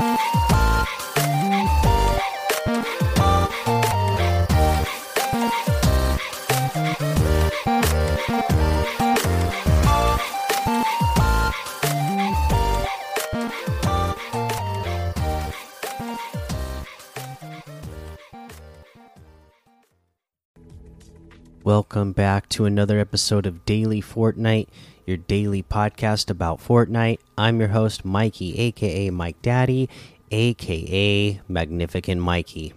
拜。Welcome back to another episode of Daily Fortnite, your daily podcast about Fortnite. I'm your host, Mikey, aka Mike Daddy, aka Magnificent Mikey.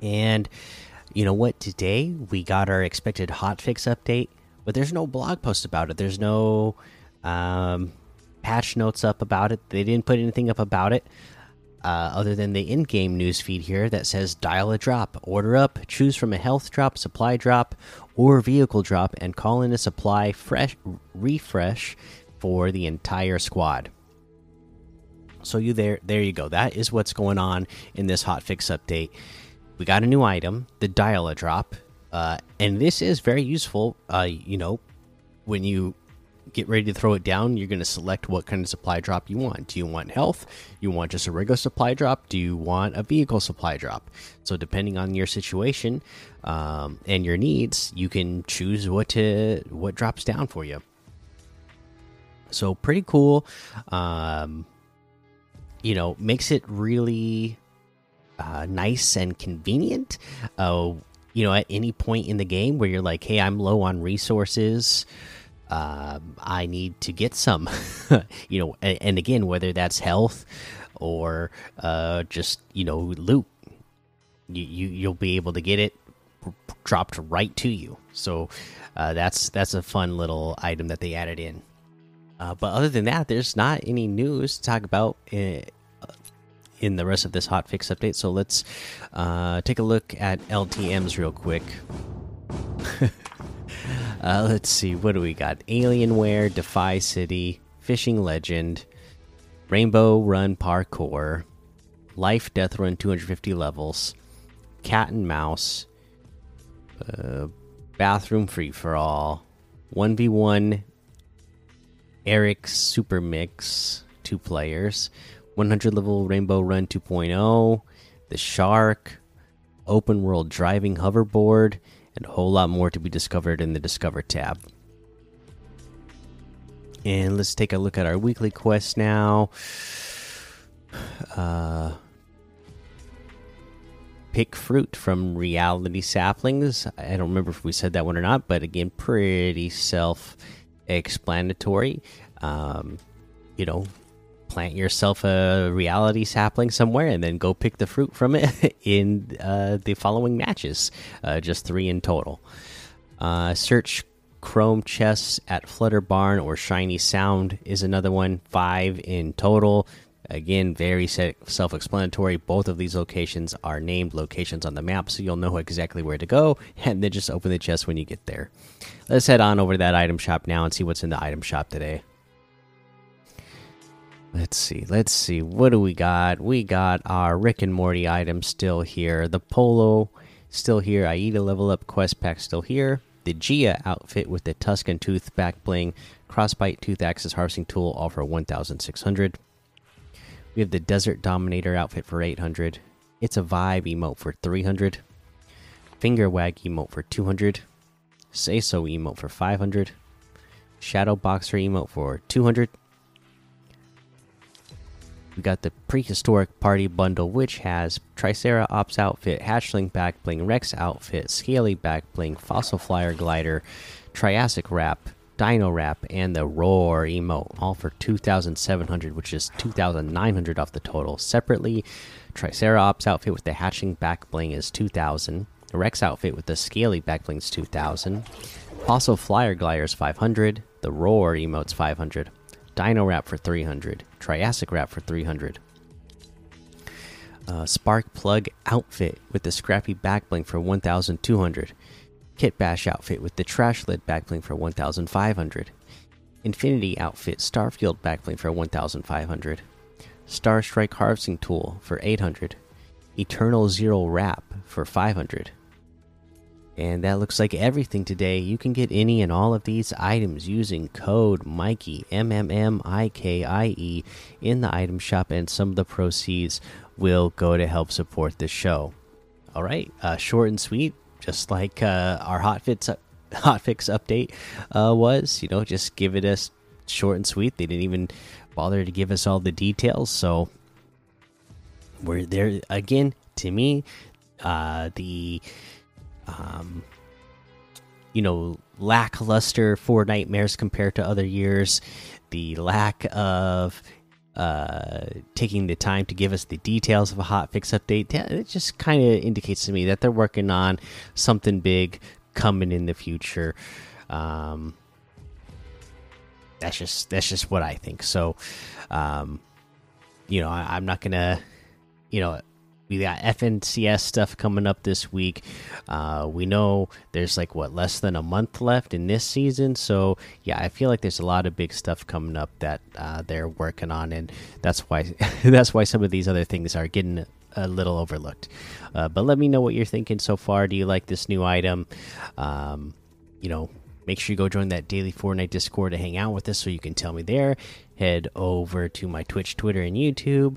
And you know what? Today we got our expected hotfix update, but there's no blog post about it. There's no um, patch notes up about it. They didn't put anything up about it uh, other than the in-game news feed here that says dial a drop, order up, choose from a health drop, supply drop, or vehicle drop, and call in a supply fresh refresh for the entire squad. So you there, there you go. That is what's going on in this hotfix update. We got a new item, the dial a drop, uh, and this is very useful. Uh, you know, when you get ready to throw it down, you're going to select what kind of supply drop you want. Do you want health? You want just a regular supply drop? Do you want a vehicle supply drop? So depending on your situation um, and your needs, you can choose what to what drops down for you. So pretty cool. Um, you know, makes it really uh, nice and convenient. Uh, you know, at any point in the game where you're like, "Hey, I'm low on resources." Uh, I need to get some, you know, and, and, again, whether that's health or uh, just you know loot, you, you you'll be able to get it dropped right to you. So uh, that's that's a fun little item that they added in. Uh, but other than that, there's not any news to talk about in, uh, in the rest of this hotfix update. So let's uh, take a look at LTM's real quick. Uh, let's see, what do we got? Alienware, Defy City, Fishing Legend, Rainbow Run Parkour, Life Death Run 250 levels, Cat and Mouse, uh, Bathroom Free for All, 1v1 Eric Super Mix, two players, 100 level Rainbow Run 2.0, The Shark, Open World Driving Hoverboard, and a whole lot more to be discovered in the Discover tab. And let's take a look at our weekly quest now. Uh, pick fruit from reality saplings. I don't remember if we said that one or not, but again, pretty self explanatory. Um, you know, plant yourself a reality sapling somewhere and then go pick the fruit from it in uh, the following matches. Uh, just three in total. Uh, search Chrome chests at Flutter Barn or Shiny Sound is another one. Five in total. Again, very self explanatory. Both of these locations are named locations on the map, so you'll know exactly where to go, and then just open the chest when you get there. Let's head on over to that item shop now and see what's in the item shop today. Let's see. Let's see. What do we got? We got our Rick and Morty items still here. The Polo still here. Aida level up quest pack still here. The Gia outfit with the Tuscan Tooth back bling, Crossbite Tooth Axis harvesting tool all for 1,600. We have the Desert Dominator outfit for 800. It's a Vibe emote for 300. Finger Wag emote for 200. Say So emote for 500. Shadow Boxer emote for 200 we got the prehistoric party bundle, which has Triceratops outfit, Hatchling back bling, Rex outfit, Scaly back bling, Fossil Flyer glider, Triassic wrap, Dino wrap, and the Roar emote, all for 2,700, which is 2,900 off the total. Separately, Triceratops outfit with the Hatchling back bling is 2,000. The Rex outfit with the Scaly back bling is 2,000. Fossil Flyer glider is 500. The Roar emote's 500. Dino Wrap for 300, Triassic Wrap for 300. Uh, Spark Plug outfit with the Scrappy Backbling for 1,200. Kit Bash outfit with the Trash Lid Backbling for 1,500. Infinity outfit Starfield Backbling for 1,500. Star Strike Harvesting Tool for 800. Eternal Zero Wrap for 500. And that looks like everything today. You can get any and all of these items using code Mikey M M M I K I E in the item shop, and some of the proceeds will go to help support the show. All right, uh, short and sweet, just like uh, our hot fits hot fix update uh, was. You know, just give it us short and sweet. They didn't even bother to give us all the details, so we're there again. To me, uh, the um, you know lackluster Fortnitemares compared to other years, the lack of uh, taking the time to give us the details of a hot fix update. It just kind of indicates to me that they're working on something big coming in the future. Um, that's just that's just what I think. So, um, you know, I, I'm not gonna, you know, we got FNCS stuff coming up this week. Uh, we know there's like what less than a month left in this season, so yeah, I feel like there's a lot of big stuff coming up that uh, they're working on, and that's why that's why some of these other things are getting a little overlooked. Uh, but let me know what you're thinking so far. Do you like this new item? Um, you know, make sure you go join that daily Fortnite Discord to hang out with us, so you can tell me there. Head over to my Twitch, Twitter, and YouTube.